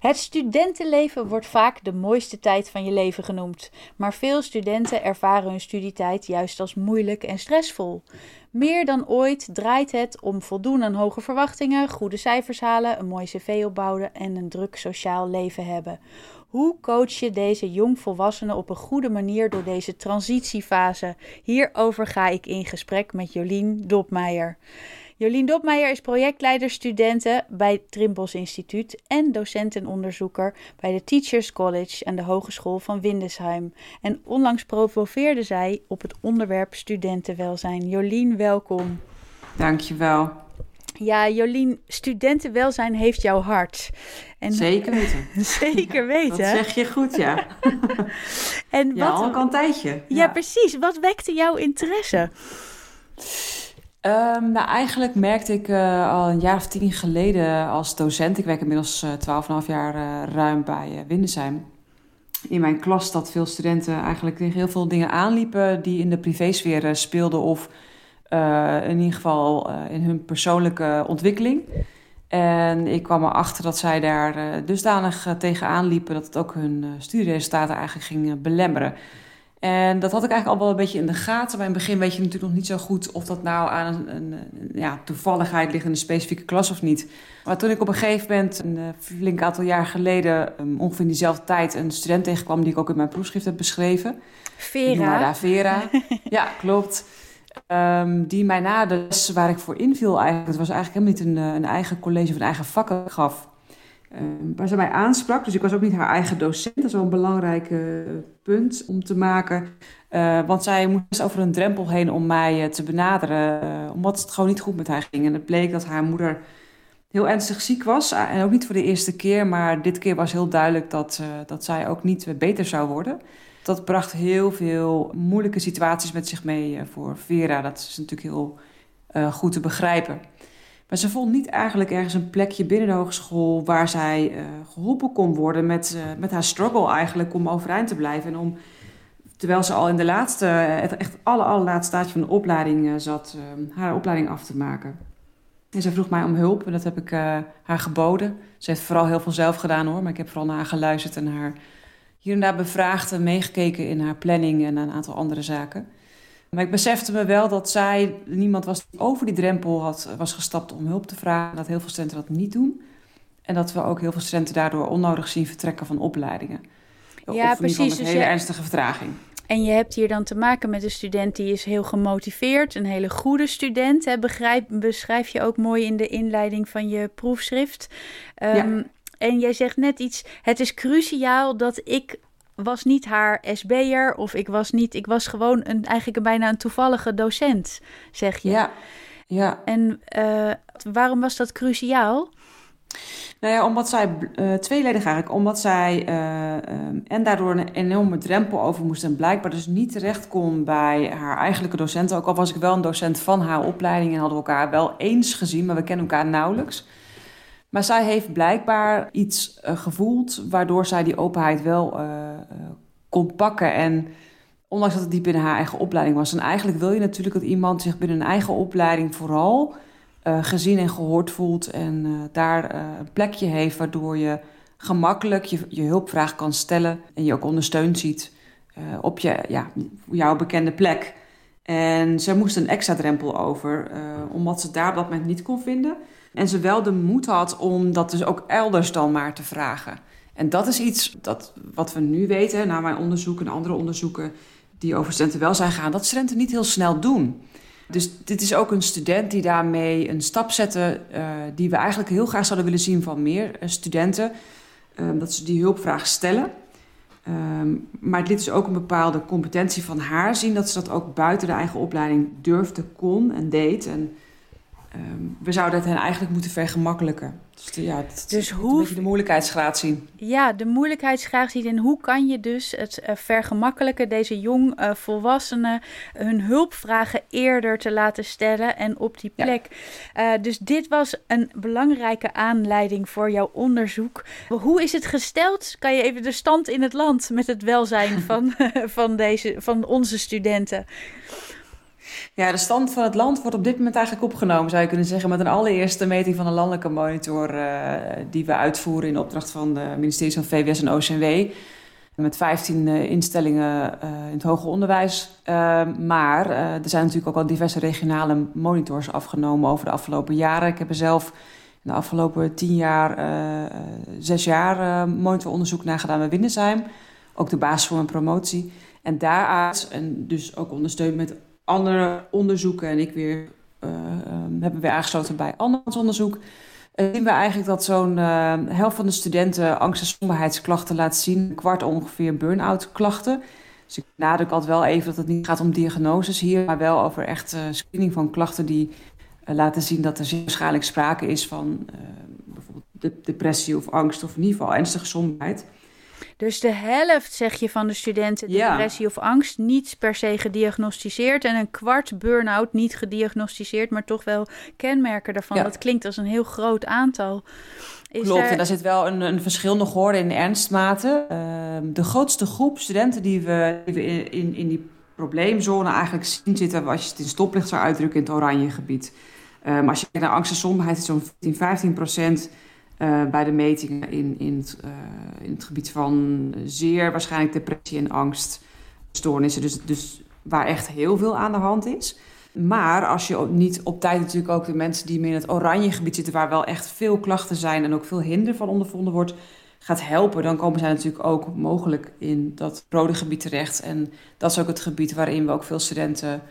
Het studentenleven wordt vaak de mooiste tijd van je leven genoemd, maar veel studenten ervaren hun studietijd juist als moeilijk en stressvol. Meer dan ooit draait het om voldoen aan hoge verwachtingen, goede cijfers halen, een mooi cv opbouwen en een druk sociaal leven hebben. Hoe coach je deze jongvolwassenen op een goede manier door deze transitiefase? Hierover ga ik in gesprek met Jolien Dopmeijer. Jolien Dopmeijer is projectleider studenten bij het Trimbos Instituut en docent en onderzoeker bij de Teachers College en de Hogeschool van Windesheim. En onlangs promoveerde zij op het onderwerp studentenwelzijn. Jolien, welkom. Dankjewel. Ja, Jolien, studentenwelzijn heeft jouw hart. En, zeker weten. zeker weten. Dat zeg je goed, ja. en wat, ja, al een tijdje. Ja. ja, precies. Wat wekte jouw interesse? Um, nou, eigenlijk merkte ik uh, al een jaar of tien geleden als docent, ik werk inmiddels uh, eh, 12,5 jaar uh, ruim bij uh, Windesheim, in mijn klas dat veel studenten eigenlijk tegen heel veel dingen aanliepen die in de privésfeer speelden of in ieder geval in hun persoonlijke ontwikkeling. En ik kwam erachter dat zij daar dusdanig tegenaan liepen dat het ook hun studieresultaten eigenlijk ging belemmeren. En dat had ik eigenlijk al wel een beetje in de gaten. Maar in het begin weet je natuurlijk nog niet zo goed of dat nou aan een, een, ja, toevalligheid ligt in een specifieke klas of niet. Maar toen ik op een gegeven moment, een uh, flink aantal jaar geleden, um, ongeveer in diezelfde tijd, een student tegenkwam die ik ook in mijn proefschrift heb beschreven. Vera. daar Vera. ja, klopt. Um, die mij na de les waar ik voor inviel eigenlijk, het was eigenlijk helemaal niet een, eh, een eigen college of een eigen vak gaf. Uh, waar ze mij aansprak. Dus ik was ook niet haar eigen docent. Dat is wel een belangrijk uh, punt om te maken. Uh, want zij moest over een drempel heen om mij te benaderen. omdat het gewoon niet goed met haar ging. En het bleek dat haar moeder heel ernstig ziek was. en ook niet voor de eerste keer. Maar dit keer was heel duidelijk dat, dat zij ook niet beter zou worden. Dat bracht heel veel moeilijke situaties met zich mee voor Vera. Dat is natuurlijk heel goed te begrijpen. Maar ze vond niet eigenlijk ergens een plekje binnen de hogeschool waar zij uh, geholpen kon worden met, uh, met haar struggle eigenlijk om overeind te blijven. En om, terwijl ze al in de laatste, het echt alle allerlaatste staatje van de opleiding zat, haar opleiding af te maken. En ze vroeg mij om hulp en dat heb ik haar geboden. Ze heeft vooral heel veel zelf gedaan hoor, maar ik heb vooral naar haar geluisterd en haar hier en daar bevraagd en meegekeken in haar planning en een aantal andere zaken. Maar ik besefte me wel dat zij niemand was die over die drempel had, was gestapt om hulp te vragen. Dat heel veel studenten dat niet doen. En dat we ook heel veel studenten daardoor onnodig zien vertrekken van opleidingen. Ja, of precies. Een dus hele ernstige vertraging. En je hebt hier dan te maken met een student die is heel gemotiveerd, een hele goede student. Hè? Begrijp, beschrijf je ook mooi in de inleiding van je proefschrift. Um, ja. En jij zegt net iets, het is cruciaal dat ik was niet haar SB'er of ik was niet, ik was gewoon een, eigenlijk een, bijna een toevallige docent, zeg je. Ja, ja. En uh, waarom was dat cruciaal? Nou ja, omdat zij, uh, tweeledig eigenlijk, omdat zij uh, um, en daardoor een enorme drempel over moest en blijkbaar dus niet terecht kon bij haar eigenlijke docenten. Ook al was ik wel een docent van haar opleiding en hadden we elkaar wel eens gezien, maar we kennen elkaar nauwelijks. Maar zij heeft blijkbaar iets uh, gevoeld waardoor zij die openheid wel uh, kon pakken. En ondanks dat het diep binnen haar eigen opleiding was. En eigenlijk wil je natuurlijk dat iemand zich binnen een eigen opleiding vooral gezien en gehoord voelt. En daar een plekje heeft waardoor je gemakkelijk je, je hulpvraag kan stellen. En je ook ondersteund ziet op je, ja, jouw bekende plek. En ze moest een extra drempel over, omdat ze daar op dat moment niet kon vinden. En ze wel de moed had om dat dus ook elders dan maar te vragen. En dat is iets dat, wat we nu weten, na mijn onderzoek en andere onderzoeken die over studentenwelzijn gaan, dat studenten niet heel snel doen. Dus dit is ook een student die daarmee een stap zette uh, die we eigenlijk heel graag zouden willen zien van meer uh, studenten. Uh, dat ze die hulpvraag stellen. Um, maar liet dus ook een bepaalde competentie van haar zien dat ze dat ook buiten de eigen opleiding durfde, kon en deed. En Um, we zouden het hen eigenlijk moeten vergemakkelijken. Dus, de, ja, dus hoe... je de moeilijkheidsgraad zien. Ja, de moeilijkheidsgraad zien. En hoe kan je dus het uh, vergemakkelijken, deze jong uh, volwassenen, hun hulpvragen eerder te laten stellen en op die plek. Ja. Uh, dus dit was een belangrijke aanleiding voor jouw onderzoek. Hoe is het gesteld? Kan je even de stand in het land met het welzijn van, van, deze, van onze studenten? Ja, de stand van het land wordt op dit moment eigenlijk opgenomen, zou je kunnen zeggen, met een allereerste meting van een landelijke monitor uh, die we uitvoeren in opdracht van de ministeries van VWS en OCW. Met 15 uh, instellingen uh, in het hoger onderwijs. maar er zijn natuurlijk ook al diverse regionale monitors afgenomen over de afgelopen jaren. Ik heb er zelf in de afgelopen tien jaar, zes jaar monitoronderzoek naar gedaan bij Windesheim. Ook de basis voor mijn promotie. En daaruit, en dus ook ondersteund met andere onderzoeken en ik weer uh, hebben weer aangesloten bij andermans onderzoek. Uh, zien we eigenlijk dat zo'n uh, helft van de studenten angst- en somberheidsklachten laat zien. Een kwart ongeveer burn-out klachten. Dus ik nadruk altijd wel even dat het niet gaat om diagnoses hier, maar wel over echt screening van klachten die laten zien dat er zeer waarschijnlijk sprake is van bijvoorbeeld depressie of angst of in ieder geval ernstige somberheid. Dus de helft, zeg je, van de studenten depressie of angst niet per se gediagnosticeerd. En een kwart burn-out niet gediagnosticeerd, maar toch wel kenmerken daarvan. Dat klinkt als een heel groot aantal. Is Klopt, en daar zit wel een, een verschil nog hoor in ernstmate. Uh, de grootste groep studenten die we, die we in, in, in, die probleemzone eigenlijk zien zitten, als je het in stoplicht zou uitdrukken, in het oranje gebied. Um, als je kijkt naar angst en somberheid, is zo'n 15, 15 procent uh, bij de metingen in, in, het, uh, in het gebied van zeer waarschijnlijk depressie en angststoornissen. Dus, dus waar echt heel veel aan de hand is. Maar als je niet op tijd natuurlijk ook de mensen die meer in het oranje gebied zitten, waar wel echt veel klachten zijn en ook veel hinder van ondervonden wordt, gaat helpen, dan komen zij natuurlijk ook mogelijk in dat rode gebied terecht. En dat is ook het gebied waarin we ook veel studenten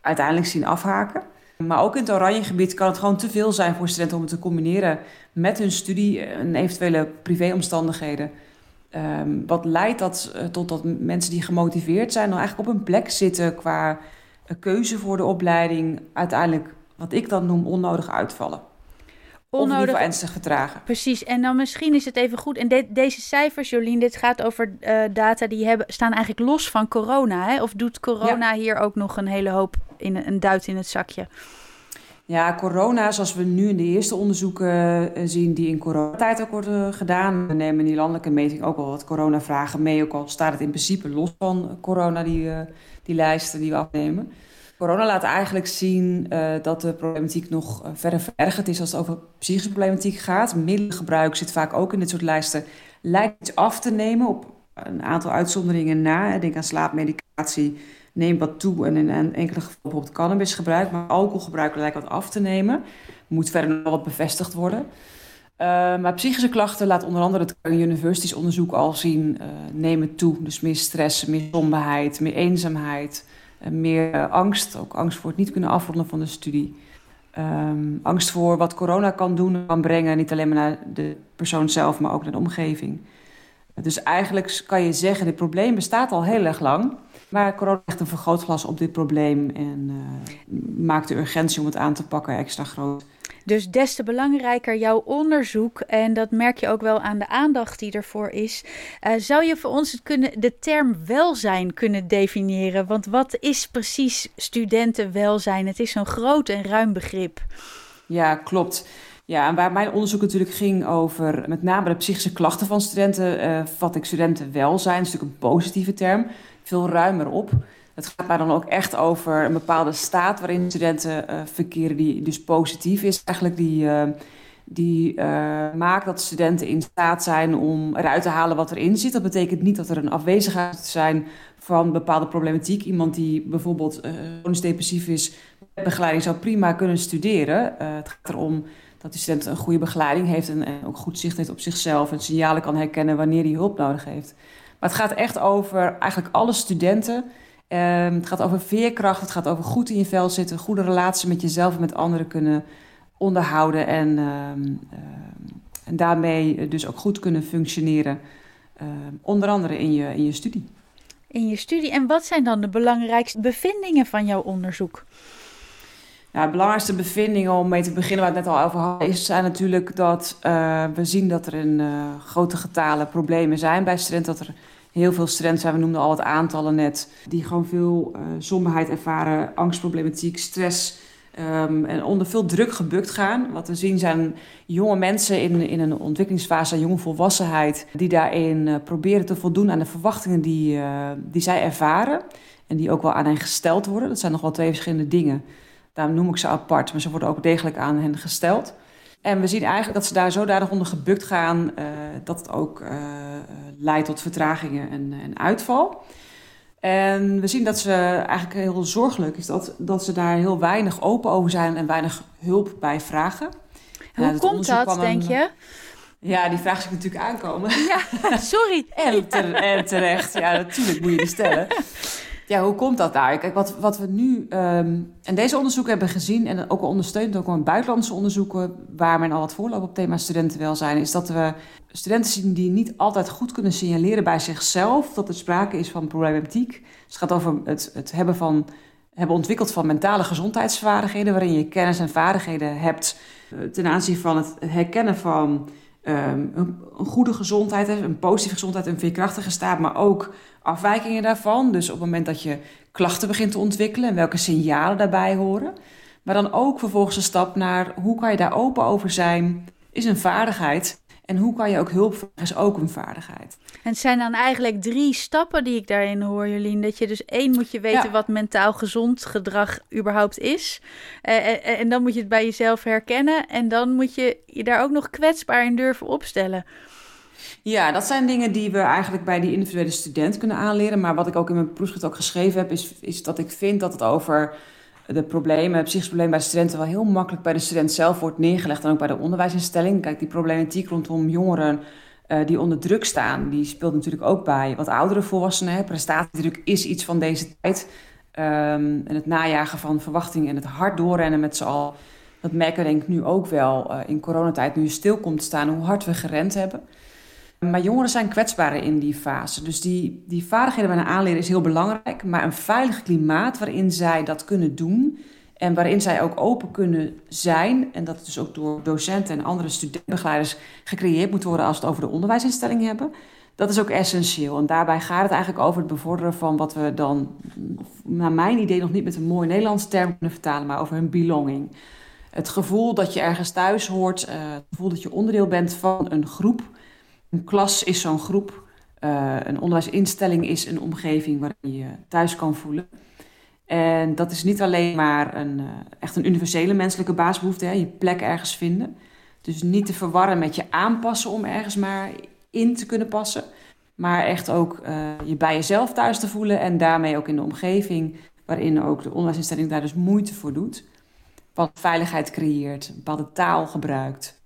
uiteindelijk zien afhaken. Maar ook in het oranje gebied kan het gewoon te veel zijn voor studenten om het te combineren met hun studie en eventuele privéomstandigheden. Um, wat leidt dat uh, tot dat mensen die gemotiveerd zijn, dan eigenlijk op een plek zitten qua keuze voor de opleiding, uiteindelijk wat ik dan noem onnodig uitvallen. Onnodig ernstig vertragen. Precies. En dan misschien is het even goed. En de, deze cijfers, Jolien, dit gaat over uh, data die hebben, staan eigenlijk los van corona. Hè? Of doet corona ja. hier ook nog een hele hoop in een duit in het zakje? Ja, corona, zoals we nu in de eerste onderzoeken uh, zien die in coronatijd ook worden gedaan. We nemen in die landelijke meting ook wel wat coronavragen mee. Ook al staat het in principe los van corona, die, uh, die lijsten die we afnemen. Corona laat eigenlijk zien uh, dat de problematiek nog verder verergerd is als het over psychische problematiek gaat. Middelengebruik zit vaak ook in dit soort lijsten. Lijkt af te nemen op een aantal uitzonderingen na. Denk aan slaapmedicatie, neemt wat toe en in enkele gevallen bijvoorbeeld cannabisgebruik. Maar alcoholgebruik lijkt wat af te nemen. Moet verder nog wat bevestigd worden. Uh, maar psychische klachten laat onder andere het Universities onderzoek al zien uh, nemen toe. Dus meer stress, meer somberheid, meer eenzaamheid, meer angst. Ook angst voor het niet kunnen afronden van de studie. Um, angst voor wat corona kan doen, kan brengen. Niet alleen maar naar de persoon zelf, maar ook naar de omgeving. Dus eigenlijk kan je zeggen, dit probleem bestaat al heel erg lang. Maar corona legt een vergrootglas op dit probleem en uh, maakt de urgentie om het aan te pakken extra groot. Dus des te belangrijker jouw onderzoek, en dat merk je ook wel aan de aandacht die ervoor is. Uh, zou je voor ons het kunnen, de term welzijn kunnen definiëren? Want wat is precies studentenwelzijn? Het is zo'n groot en ruim begrip. Ja, klopt. Ja, waar mijn onderzoek natuurlijk ging over met name de psychische klachten van studenten, uh, vat ik studentenwelzijn, dat is natuurlijk een positieve term, veel ruimer op. Het gaat mij dan ook echt over een bepaalde staat waarin studenten uh, verkeren, die dus positief is. Eigenlijk die, uh, die uh, maakt dat studenten in staat zijn om eruit te halen wat erin zit. Dat betekent niet dat er een afwezigheid zijn van bepaalde problematiek. Iemand die bijvoorbeeld uh, depressief is, begeleiding zou prima kunnen studeren. het gaat erom dat de student een goede begeleiding heeft en, en, ook goed zicht heeft op zichzelf en signalen kan herkennen wanneer hij hulp nodig heeft. Maar het gaat echt over eigenlijk alle studenten. Um, het gaat over veerkracht, het gaat over goed in je vel zitten, goede relatie met jezelf en met anderen kunnen onderhouden en, um, um, en daarmee dus ook goed kunnen functioneren. onder andere in je, in je studie. In je studie. En wat zijn dan de belangrijkste bevindingen van jouw onderzoek? Nou, de belangrijkste bevindingen om mee te beginnen, waar we het net al over hadden, is, zijn natuurlijk dat uh, we zien dat er in uh, grote getalen problemen zijn bij studenten. Dat er heel veel studenten zijn, we noemden al het aantallen net, die gewoon veel uh, somberheid ervaren, angstproblematiek, stress. Um, en onder veel druk gebukt gaan. Wat we zien zijn jonge mensen in, in een ontwikkelingsfase, jonge volwassenheid, die daarin uh, proberen te voldoen aan de verwachtingen die, uh, die zij ervaren. En die ook wel aan hen gesteld worden. Dat zijn nog wel twee verschillende dingen. Daarom noem ik ze apart, maar ze worden ook degelijk aan hen gesteld. En we zien eigenlijk dat ze daar zodanig onder gebukt gaan uh, dat het ook uh, leidt tot vertragingen en, en, uitval. En we zien dat ze eigenlijk heel zorgelijk is dat, dat ze daar heel weinig open over zijn en weinig hulp bij vragen. Hoe nou, komt dat, denk je? Ja, die vraag ik natuurlijk aankomen. Ja, sorry. en, ter, en terecht, ja, natuurlijk moet je die stellen. Ja, hoe komt dat daar? Kijk, wat, wat we nu um, en deze onderzoeken hebben gezien en ook al ondersteund ook in buitenlandse onderzoeken waar men al wat voorloopt op thema studentenwelzijn, is dat we studenten zien die niet altijd goed kunnen signaleren bij zichzelf dat er sprake is van problematiek. Dus het gaat over het, het hebben van hebben ontwikkeld van mentale gezondheidsvaardigheden, waarin je kennis en vaardigheden hebt ten aanzien van het herkennen van um, een, goede gezondheid, een positieve gezondheid, een veerkrachtige staat, maar ook afwijkingen daarvan. Dus op het moment dat je klachten begint te ontwikkelen en welke signalen daarbij horen. Maar dan ook vervolgens een stap naar hoe kan je daar open over zijn, is een vaardigheid. En hoe kan je ook hulp vragen, is ook een vaardigheid. En het zijn dan eigenlijk drie stappen die ik daarin hoor, Jolien. Dat je dus één moet je weten ja. wat mentaal gezond gedrag überhaupt is. Uh, en, en, dan moet je het bij jezelf herkennen. En dan moet je je daar ook nog kwetsbaar in durven opstellen. Ja, dat zijn dingen die we eigenlijk bij die individuele student kunnen aanleren. Maar wat ik ook in mijn proefschrift ook geschreven heb, is, is dat ik vind dat het over de problemen, psychische problemen bij studenten wel heel makkelijk bij de student zelf wordt neergelegd. En ook bij de onderwijsinstelling. Kijk, die problematiek rondom jongeren uh, die onder druk staan, die speelt natuurlijk ook bij wat oudere volwassenen. Prestatiedruk is iets van deze tijd. Um, en het najagen van verwachtingen en het hard doorrennen met z'n al. Dat merken we denk ik nu ook wel uh, in coronatijd, nu stil komt te staan, hoe hard we gerend hebben. Maar jongeren zijn kwetsbaar in die fase. Dus die, die vaardigheden bijna aanleren is heel belangrijk. Maar een veilig klimaat waarin zij dat kunnen doen. En waarin zij ook open kunnen zijn. En dat dus ook door docenten en andere studentbegeleiders gecreëerd moet worden als we het over de onderwijsinstelling hebben. Dat is ook essentieel. En daarbij gaat het eigenlijk over het bevorderen van wat we dan, naar mijn idee, nog niet met een mooi Nederlands term kunnen vertalen, maar over een belonging. Het gevoel dat je ergens thuis hoort, uh, het gevoel dat je onderdeel bent van een groep een klas is zo'n groep. Uh, een onderwijsinstelling is een omgeving waarin je thuis kan voelen. En dat is niet alleen maar een, uh, echt een universele menselijke basisbehoefte, hè, je plek ergens vinden. Dus niet te verwarren met je aanpassen om ergens maar in te kunnen passen. Maar echt ook uh, je bij jezelf thuis te voelen en daarmee ook in de omgeving waarin ook de onderwijsinstelling daar dus moeite voor doet. Wat veiligheid creëert, bepaalde taal gebruikt,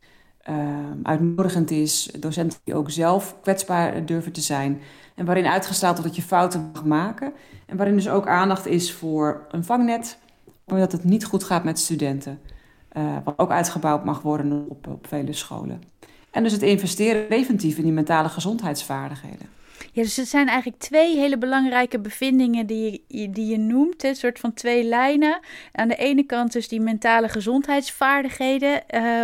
uitnodigend is. Docenten die ook zelf kwetsbaar durven te zijn. En waarin uitgestraald wordt dat je fouten mag maken. En waarin dus ook aandacht is voor een vangnet. Omdat het niet goed gaat met studenten. Uh, wat ook uitgebouwd mag worden op, op vele scholen. En dus het investeren preventief in die mentale gezondheidsvaardigheden. Ja, dus het zijn eigenlijk twee hele belangrijke bevindingen die je, die je noemt. Een soort van twee lijnen. Aan de ene kant dus die mentale gezondheidsvaardigheden. Uh,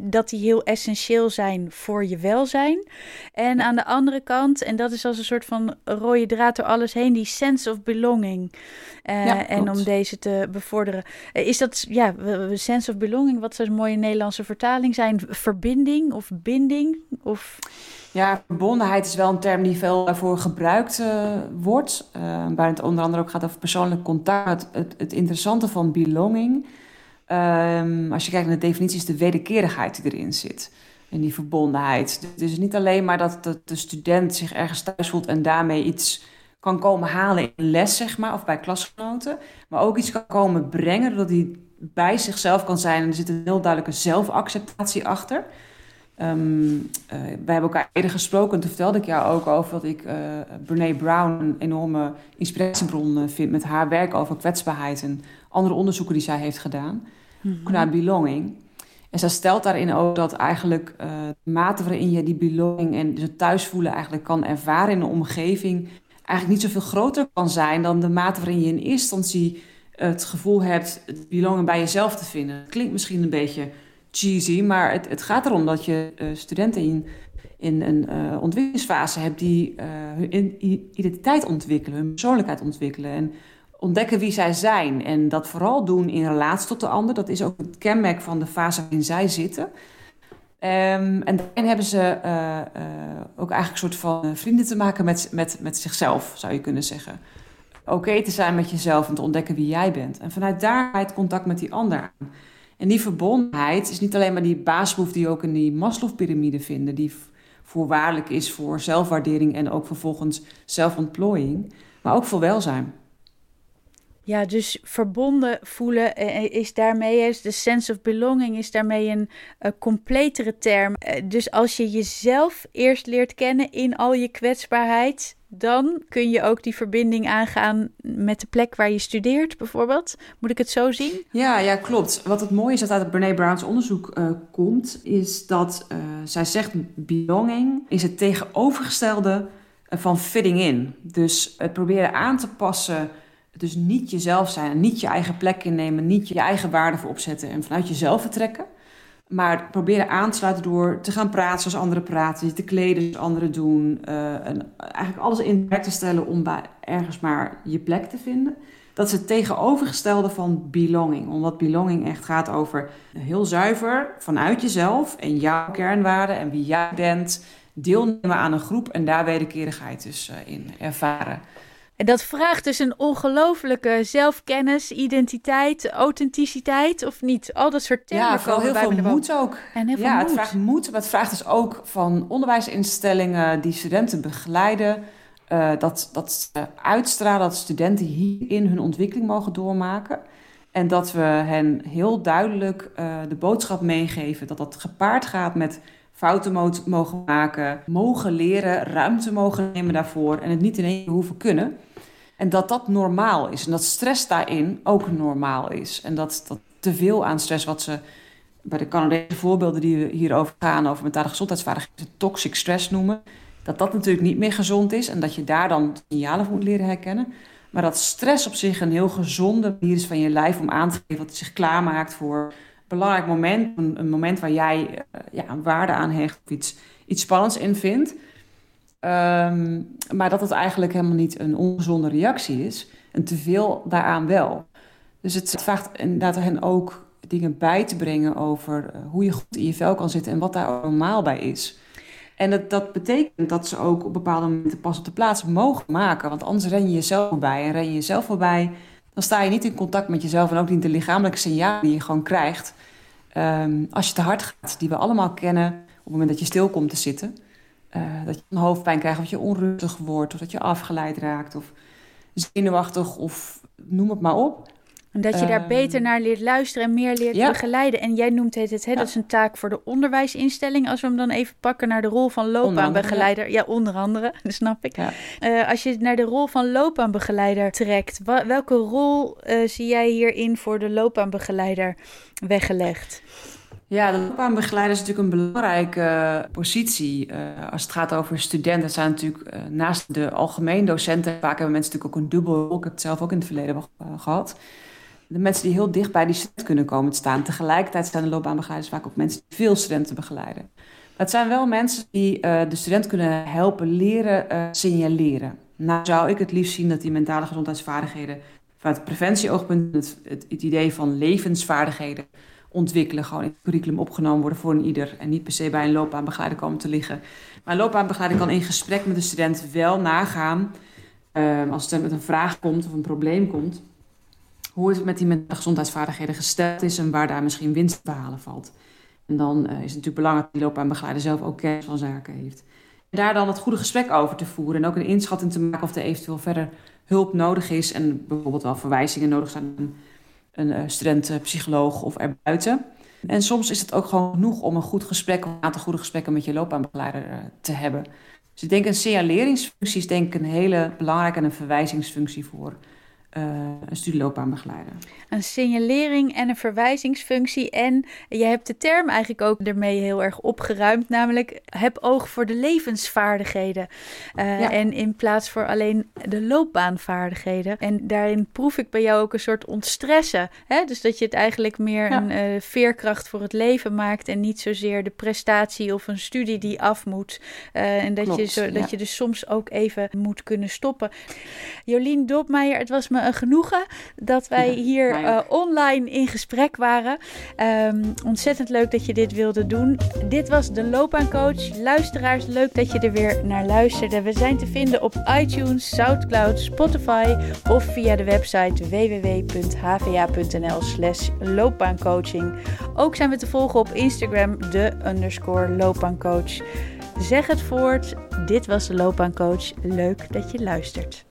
dat die heel essentieel zijn voor je welzijn. En aan de andere kant, en dat is als een soort van rode draad door alles heen, die sense of belonging. Uh, ja, en om deze te bevorderen. Uh, is dat, ja, sense of belonging, wat zou een mooie Nederlandse vertaling zijn? Verbinding of binding? Of... Ja, verbondenheid is wel een term die veel daarvoor gebruikt uh, wordt. Uh, waar het onder andere ook gaat over persoonlijk contact. Het, het interessante van belonging, um, als je kijkt naar de definitie, is de wederkerigheid die erin zit. En die verbondenheid. Dus het is niet alleen maar dat de, de student zich ergens thuis voelt en daarmee iets kan komen halen in les, zeg maar, of bij klasgenoten. Maar ook iets kan komen brengen, doordat hij bij zichzelf kan zijn. En er zit een heel duidelijke zelfacceptatie achter. Um, uh, wij hebben elkaar eerder gesproken en toen vertelde ik jou ook over dat ik uh, Brene Brown een enorme inspiratiebron uh, vind met haar werk over kwetsbaarheid en andere onderzoeken die zij heeft gedaan mm -hmm. naar belonging. En zij stelt daarin ook dat eigenlijk de mate waarin je die belonging en dus het thuisvoelen eigenlijk kan ervaren in een omgeving eigenlijk niet zoveel groter kan zijn dan de mate waarin je in eerste instantie het gevoel hebt het belongen bij jezelf te vinden. Klinkt misschien een beetje cheesy, maar het, het gaat erom dat je uh, studenten in, in een uh, ontwikkelingsfase hebt die uh, hun identiteit ontwikkelen, hun persoonlijkheid ontwikkelen en ontdekken wie zij zijn. En dat vooral doen in relatie tot de ander. Dat is ook het kenmerk van de fase waarin zij zitten. Um, en daarin hebben ze ook eigenlijk een soort van vrienden te maken met, met, met zichzelf, zou je kunnen zeggen. Oké te zijn met jezelf en te ontdekken wie jij bent. En vanuit daar het contact met die ander aan. En die verbondenheid is niet alleen maar die basisbehoefte die ook in die Maslow-pyramide vinden, die voorwaardelijk is voor zelfwaardering en ook vervolgens zelfontplooiing, maar ook voor welzijn. Ja, dus verbonden voelen eh, is daarmee, de sense of belonging is daarmee een, een completere term. Eh, dus als je jezelf eerst leert kennen in al je kwetsbaarheid, dan kun je ook die verbinding aangaan met de plek waar je studeert, bijvoorbeeld. Moet ik het zo zien? Ja, ja klopt. Wat het mooie is dat uit Brene Brown's onderzoek uh, komt, is dat uh, zij zegt: belonging is het tegenovergestelde van fitting in. Dus het proberen aan te passen dus niet jezelf zijn, niet je eigen plek innemen, niet je eigen waarde voor opzetten en vanuit jezelf vertrekken. Maar proberen aan te sluiten door te gaan praten zoals anderen praten, je te kleden zoals anderen doen. En eigenlijk alles in werk te stellen om ergens maar je plek te vinden. Dat is het tegenovergestelde van belonging. Omdat belonging echt gaat over heel zuiver vanuit jezelf en jouw kernwaarden en wie jij bent. Deelnemen aan een groep en daar wederkerigheid dus uh, in ervaren. En dat vraagt dus een ongelofelijke zelfkennis, identiteit, authenticiteit, of niet? Al dat soort termen. Ja, vooral heel veel moed ook. En heel veel ja, het vraagt moed, maar het vraagt dus ook van onderwijsinstellingen die studenten begeleiden. Uh, dat, dat uitstralen dat studenten hierin hun ontwikkeling mogen doormaken. En dat we hen heel duidelijk uh, de boodschap meegeven dat dat gepaard gaat met fouten mogen maken, mogen leren, ruimte mogen nemen daarvoor en het niet in één keer hoeven kunnen. En dat dat normaal is en dat stress daarin ook normaal is. En dat, dat te veel aan stress, wat ze bij de Canadese voorbeelden die we hierover gaan, over mentale gezondheidsvaardigheden, toxic stress noemen, dat dat natuurlijk niet meer gezond is en dat je daar dan signalen voor moet leren herkennen. Maar dat stress op zich een heel gezonde manier is van je lijf om aan te geven dat het zich klaarmaakt voor belangrijk moment, een, moment waar jij uh, ja, een waarde aan hecht of iets, iets spannends in vindt. Um, maar dat het eigenlijk helemaal niet een ongezonde reactie is. En te veel daaraan wel. Dus het vraagt inderdaad hen ook dingen bij te brengen over uh, hoe je goed in je vel kan zitten en wat daar normaal bij is. En dat, dat betekent dat ze ook op bepaalde momenten pas op de plaats mogen maken. Want anders ren je jezelf voorbij. En ren je jezelf voorbij, dan sta je niet in contact met jezelf en ook niet de lichamelijke signalen die je gewoon krijgt. Um, als je te hard gaat, die we allemaal kennen op het moment dat je stil komt te zitten. Uh, dat je een hoofdpijn krijgt, of je onrustig wordt, of dat je afgeleid raakt, of zenuwachtig, of noem het maar op. Dat je daar ehm, beter naar leert luisteren en meer leert begeleiden. En jij noemt het, het hè, dat is een taak voor de onderwijsinstelling. Als we hem dan even pakken naar de rol van loopbaanbegeleider. Ja. onder andere, dat snap ik. Uh, als je naar de rol van loopbaanbegeleider trekt, welke rol uh, zie jij hierin voor de loopbaanbegeleider weggelegd? Ja, de loopbaanbegeleider is natuurlijk een belangrijke positie. Uh, als het gaat over studenten, zijn natuurlijk uh, naast de algemeen docenten, vaak hebben mensen natuurlijk ook een dubbel rol. Ik heb het zelf ook in het verleden gehad de mensen die heel dicht bij die student kunnen komen te staan. Tegelijkertijd zijn de loopbaanbegeleiders vaak ook mensen die veel studenten begeleiden. Dat zijn wel mensen die uh, de student kunnen helpen leren uh, signaleren. Nou zou ik het liefst zien dat die mentale gezondheidsvaardigheden vanuit het preventieoogpunt, het, het, het idee van levensvaardigheden ontwikkelen, gewoon in het curriculum opgenomen worden voor een ieder en niet per se bij een loopbaanbegeleider komen te liggen. Maar een loopbaanbegeleider kan in gesprek met de student wel nagaan uh, als het met een vraag komt of een probleem komt hoe het met die mentale gezondheidsvaardigheden gesteld is en waar daar misschien winst te behalen valt. En dan uh, is het natuurlijk belangrijk dat die loopbaanbegeleider zelf ook kennis van zaken heeft. En daar dan het goede gesprek over te voeren en ook een inschatting te maken of er eventueel verder hulp nodig is en bijvoorbeeld wel verwijzingen nodig zijn aan een uh, student, psycholoog of erbuiten. En soms is het ook gewoon genoeg om een goed gesprek, een aantal goede gesprekken met je loopbaanbegeleider te hebben. Dus ik denk een signaleringsfunctie is denk ik een hele belangrijke en een verwijzingsfunctie voor uh, een studieloopbaanbegeleider. Een signalering en een verwijzingsfunctie. En je hebt de term eigenlijk ook ermee heel erg opgeruimd, namelijk heb oog voor de levensvaardigheden. Uh, En in plaats voor alleen de loopbaanvaardigheden. En daarin proef ik bij jou ook een soort ontstressen. Hè? Dus dat je het eigenlijk meer een uh, veerkracht voor het leven maakt en niet zozeer de prestatie of een studie die af moet. en dat, je, zo, dat je dus soms ook even moet kunnen stoppen. Jolien Dopmeijer, het was me een genoegen dat wij hier uh, online in gesprek waren. Um, ontzettend leuk dat je dit wilde doen. Dit was de Loopbaancoach. Luisteraars, leuk dat je er weer naar luisterde. We zijn te vinden op iTunes, Soundcloud, Spotify of via de website www.hva.nl/slash loopbaancoaching. Ook zijn we te volgen op Instagram, de underscore loopbaancoach. Zeg het voort. Dit was de Loopbaancoach. Leuk dat je luistert.